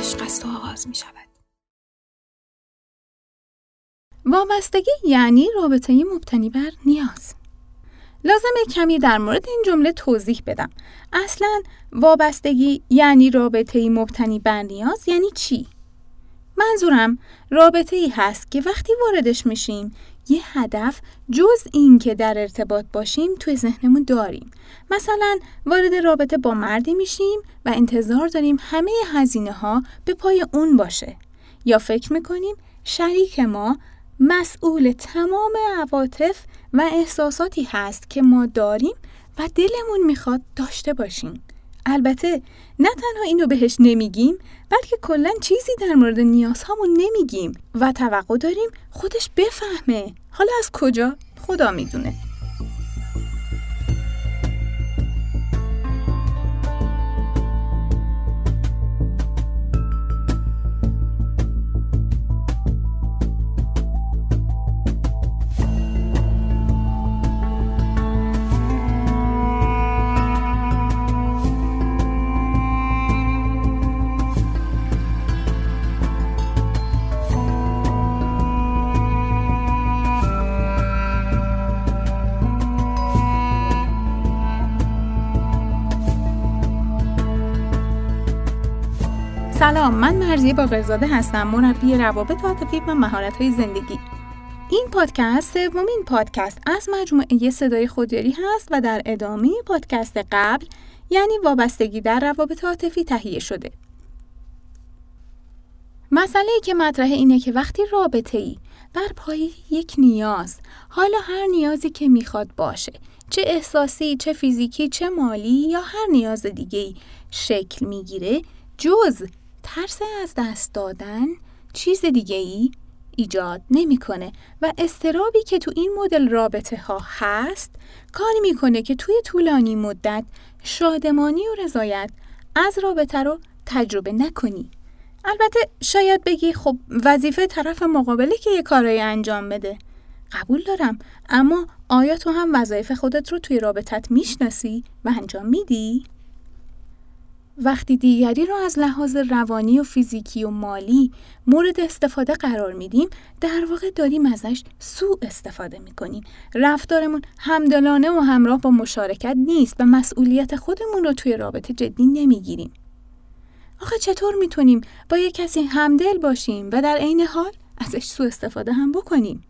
عشق است و آغاز می شود. وابستگی یعنی رابطه مبتنی بر نیاز. لازم کمی در مورد این جمله توضیح بدم. اصلا وابستگی یعنی رابطه مبتنی بر نیاز یعنی چی؟ منظورم رابطه ای هست که وقتی واردش میشیم یه هدف جز این که در ارتباط باشیم توی ذهنمون داریم. مثلا وارد رابطه با مردی میشیم و انتظار داریم همه هزینه ها به پای اون باشه. یا فکر می‌کنیم شریک ما مسئول تمام عواطف و احساساتی هست که ما داریم و دلمون می‌خواد داشته باشیم. البته نه تنها اینو بهش نمیگیم بلکه کلا چیزی در مورد نیازهامون نمیگیم و توقع داریم خودش بفهمه. حالا از کجا؟ خدا می‌دونه. سلام من مرزی باقرزاده هستم مربی روابط عاطفی و مهارت های زندگی. این پادکست سومین پادکست از مجموعه صدای خودیاری هست و در ادامه پادکست قبل یعنی وابستگی در روابط عاطفی تهیه شده. مسئله ای که مطرح اینه که وقتی رابطه ای بر پای یک نیاز حالا هر نیازی که می‌خواد باشه چه احساسی چه فیزیکی چه مالی یا هر نیاز دیگه شکل می‌گیره جز ترس از دست دادن چیز دیگه ای ایجاد نمی‌کنه و استرابی که تو این مدل رابطه ها هست کاری می‌کنه که توی طولانی مدت شادمانی و رضایت از رابطه رو تجربه نکنی البته شاید بگی خب وظیفه طرف مقابله که یه کارایی انجام بده قبول دارم اما آیا تو هم وظایف خودت رو توی رابطت می‌شناسی و انجام میدی؟ وقتی دیگری رو از لحاظ روانی و فیزیکی و مالی مورد استفاده قرار میدیم در واقع داریم ازش سوء استفاده می‌کنیم. رفتارمون همدلانه و همراه با مشارکت نیست و مسئولیت خودمون رو توی رابطه جدی نمی‌گیریم. آخه چطور می‌تونیم با یک کسی همدل باشیم و در عین حال ازش سوء استفاده هم بکنیم؟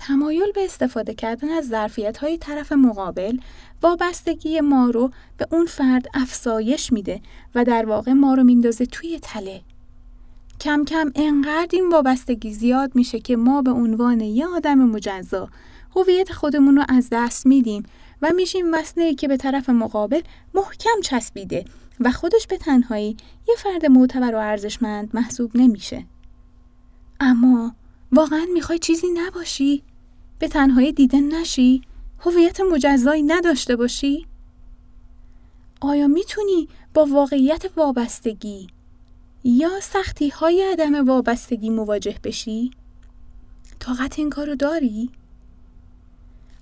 تمایل به استفاده کردن از ظرفیت های طرف مقابل وابستگی ما رو به اون فرد افزایش میده و در واقع ما رو میندازه توی تله. کم کم انقدر این وابستگی زیاد میشه که ما به عنوان یه آدم مجزا هویت خودمون رو از دست میدیم و میشیم وسنه که به طرف مقابل محکم چسبیده و خودش به تنهایی یه فرد معتبر و ارزشمند محسوب نمیشه. اما واقعا می‌خوای چیزی نباشی؟ به تنهایی دیده نشی؟ هویت مجزایی نداشته باشی؟ آیا می‌تونی با واقعیت وابستگی یا سختی های عدم وابستگی مواجه بشی؟ طاقت این کارو داری؟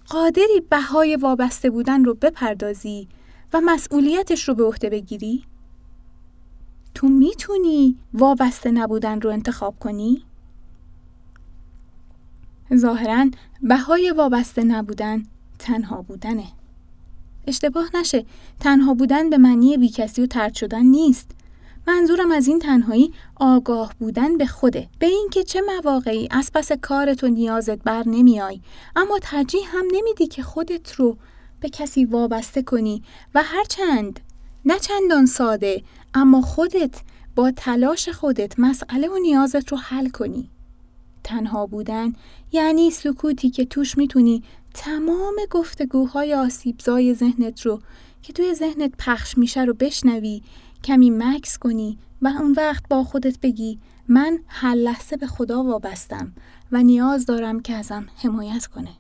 قادری بهای وابسته بودن رو بپردازی و مسئولیتش رو به عهده بگیری؟ تو می‌تونی وابسته نبودن رو انتخاب کنی؟ ظاهرا بهای وابسته نبودن تنها بودنه. اشتباه نشه تنها بودن به معنی بیکسی و ترد شدن نیست. منظورم از این تنهایی آگاه بودن به خوده به اینکه چه مواقعی از پس کارت و نیازت بر نمیای اما ترجیح هم نمیدی که خودت رو به کسی وابسته کنی و هرچند نه چندان ساده اما خودت با تلاش خودت مسئله و نیازت رو حل کنی تنها بودن یعنی سکوتی که توش می‌تونی تمام گفتگوهای آسیبزای ذهنت رو که توی ذهنت پخش میشه رو بشنوی کمی مکس کنی و اون وقت با خودت بگی من هر لحظه به خدا وابستم و نیاز دارم که ازم حمایت کنه.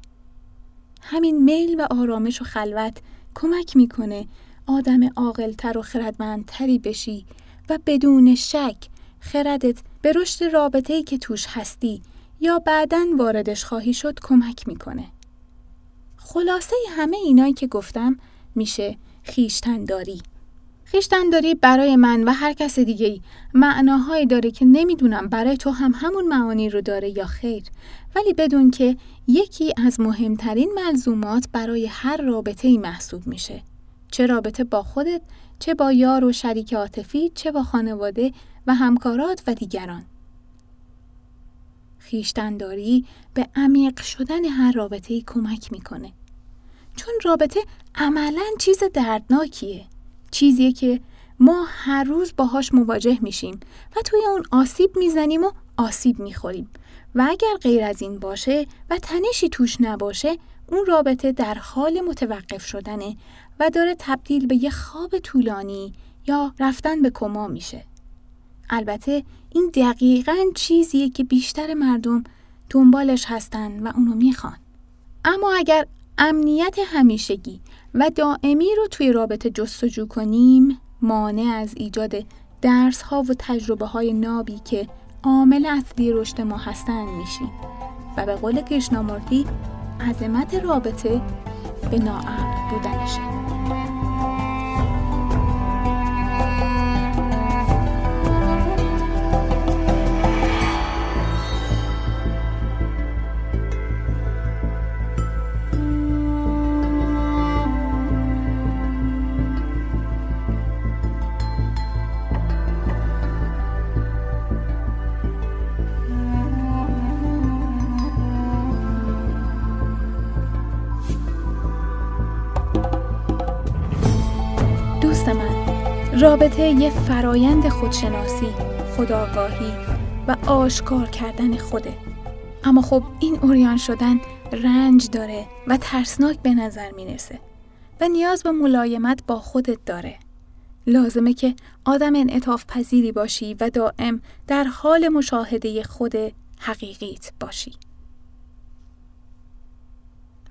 همین میل و آرامش و خلوت کمک می‌کنه آدم عاقلتر و خردمندتری بشی و بدون شک خردت به رشد رابطه‌ای که توش هستی یا بعدا واردش خواهی شد کمک می‌کنه. خلاصه همه اینایی که گفتم میشه خیشتنداری. داری برای من و هر کس دیگه ای معناهایی داره که نمی‌دونم برای تو هم همون معانی رو داره یا خیر ولی بدون که یکی از مهمترین ملزومات برای هر رابطه ای محسوب میشه چه رابطه با خودت چه با یار و شریک عاطفی چه با خانواده و همکارات و دیگران خیشتنداری به عمیق شدن هر رابطه کمک می‌کنه. چون رابطه عملا چیز دردناکیه. چیزیه که ما هر روز باهاش مواجه میشیم و توی اون آسیب می‌زنیم و آسیب می‌خوریم. و اگر غیر از این باشه و تنشی توش نباشه اون رابطه در حال متوقف شدنه و داره تبدیل به یه خواب طولانی یا رفتن به کما میشه. البته این دقیقا چیزیه که بیشتر مردم دنبالش هستن و اونو می‌خوان. اما اگر امنیت همیشگی و دائمی رو توی رابطه جستجو کنیم مانع از ایجاد درس ها و تجربه های نابی که عامل اصلی رشد ما هستن میشیم و به قول کریشنامورتی عظمت رابطه به ناامن بودنشه رابطه یه فرایند خودشناسی، خداگاهی و آشکار کردن خوده. اما خب این اوریان شدن رنج داره و ترسناک به نظر می‌رسه و نیاز به ملایمت با خودت داره. لازمه که آدم انعطاف پذیری باشی و دائم در حال مشاهده خود حقیقیت باشی.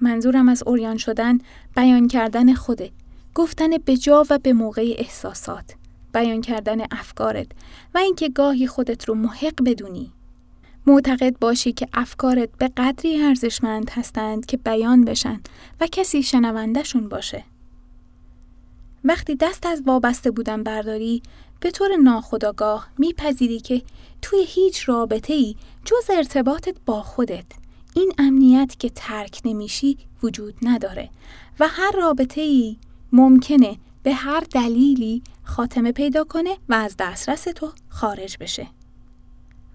منظورم از اوریان شدن بیان کردن خوده گفتن به جا و به موقع احساسات بیان کردن افکارت و اینکه گاهی خودت رو محق بدونی. معتقد باشی که افکارت به قدری ارزشمند هستند که بیان بشن و کسی شنوندهشون باشه. وقتی دست از وابسته بودن برداری به طور ناخداگاه میپذیری که توی هیچ رابطه ای جز ارتباطت با خودت این امنیت که ترک نمیشی وجود نداره و هر رابطه ای ممکنه به هر دلیلی خاتمه پیدا کنه و از دسترس تو خارج بشه.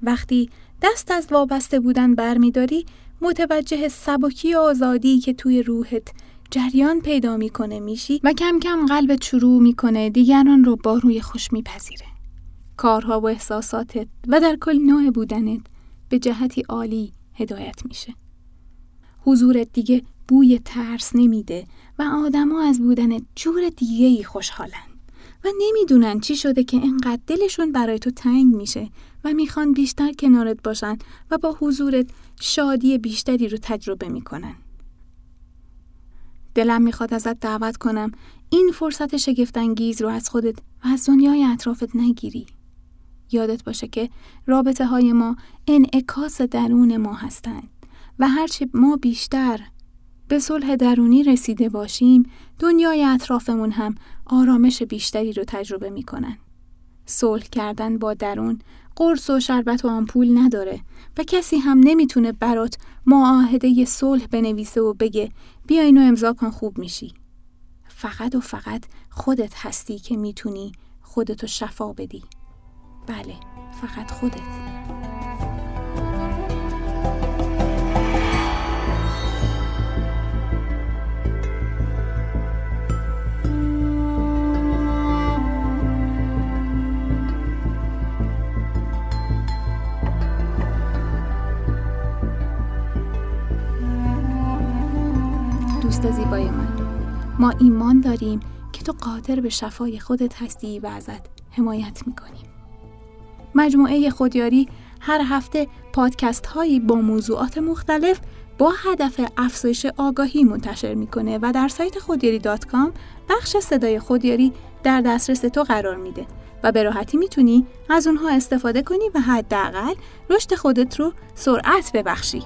وقتی دست از وابسته بودن برمیداری متوجه سبکی و آزادی که توی روحت جریان پیدا می‌کنه میشی و کم کم قلبت شروع می‌کنه دیگران رو با روی خوش میپذیره. کارها و احساساتت و در کل نوع بودنت به جهتی عالی هدایت میشه. حضورت دیگه بوی ترس نمیده و آدما از بودن جور دیگه ای خوشحالن و نمی‌دونن چی شده که انقدر دلشون برای تو تنگ میشه و می‌خوان بیشتر کنارت باشن و با حضورت شادی بیشتری رو تجربه می‌کنن. دلم می‌خواد ازت دعوت کنم این فرصت شگفتانگیز رو از خودت و از دنیای اطرافت نگیری. یادت باشه که رابطه های ما انعکاس درون ما هستند و هرچی ما بیشتر به صلح درونی رسیده باشیم دنیای اطرافمون هم آرامش بیشتری رو تجربه می‌کنن. صلح کردن با درون قرص و شربت و آمپول نداره و کسی هم نمی‌تونه برات معاهده صلح بنویسه و بگه بیا اینو امضا کن خوب میشی. فقط و فقط خودت هستی که می‌تونی خودتو شفا بدی. بله فقط خودت. دوست زیبای من ما ایمان داریم که تو قادر به شفای خودت هستی و ازت حمایت می‌کنیم مجموعه خودیاری هر هفته پادکست هایی با موضوعات مختلف با هدف افزایش آگاهی منتشر می‌کنه و در سایت خودیاری دات کام بخش صدای خودیاری در دسترس تو قرار میده و به راحتی می‌تونی از اونها استفاده کنی و حداقل رشد خودت رو سرعت ببخشی.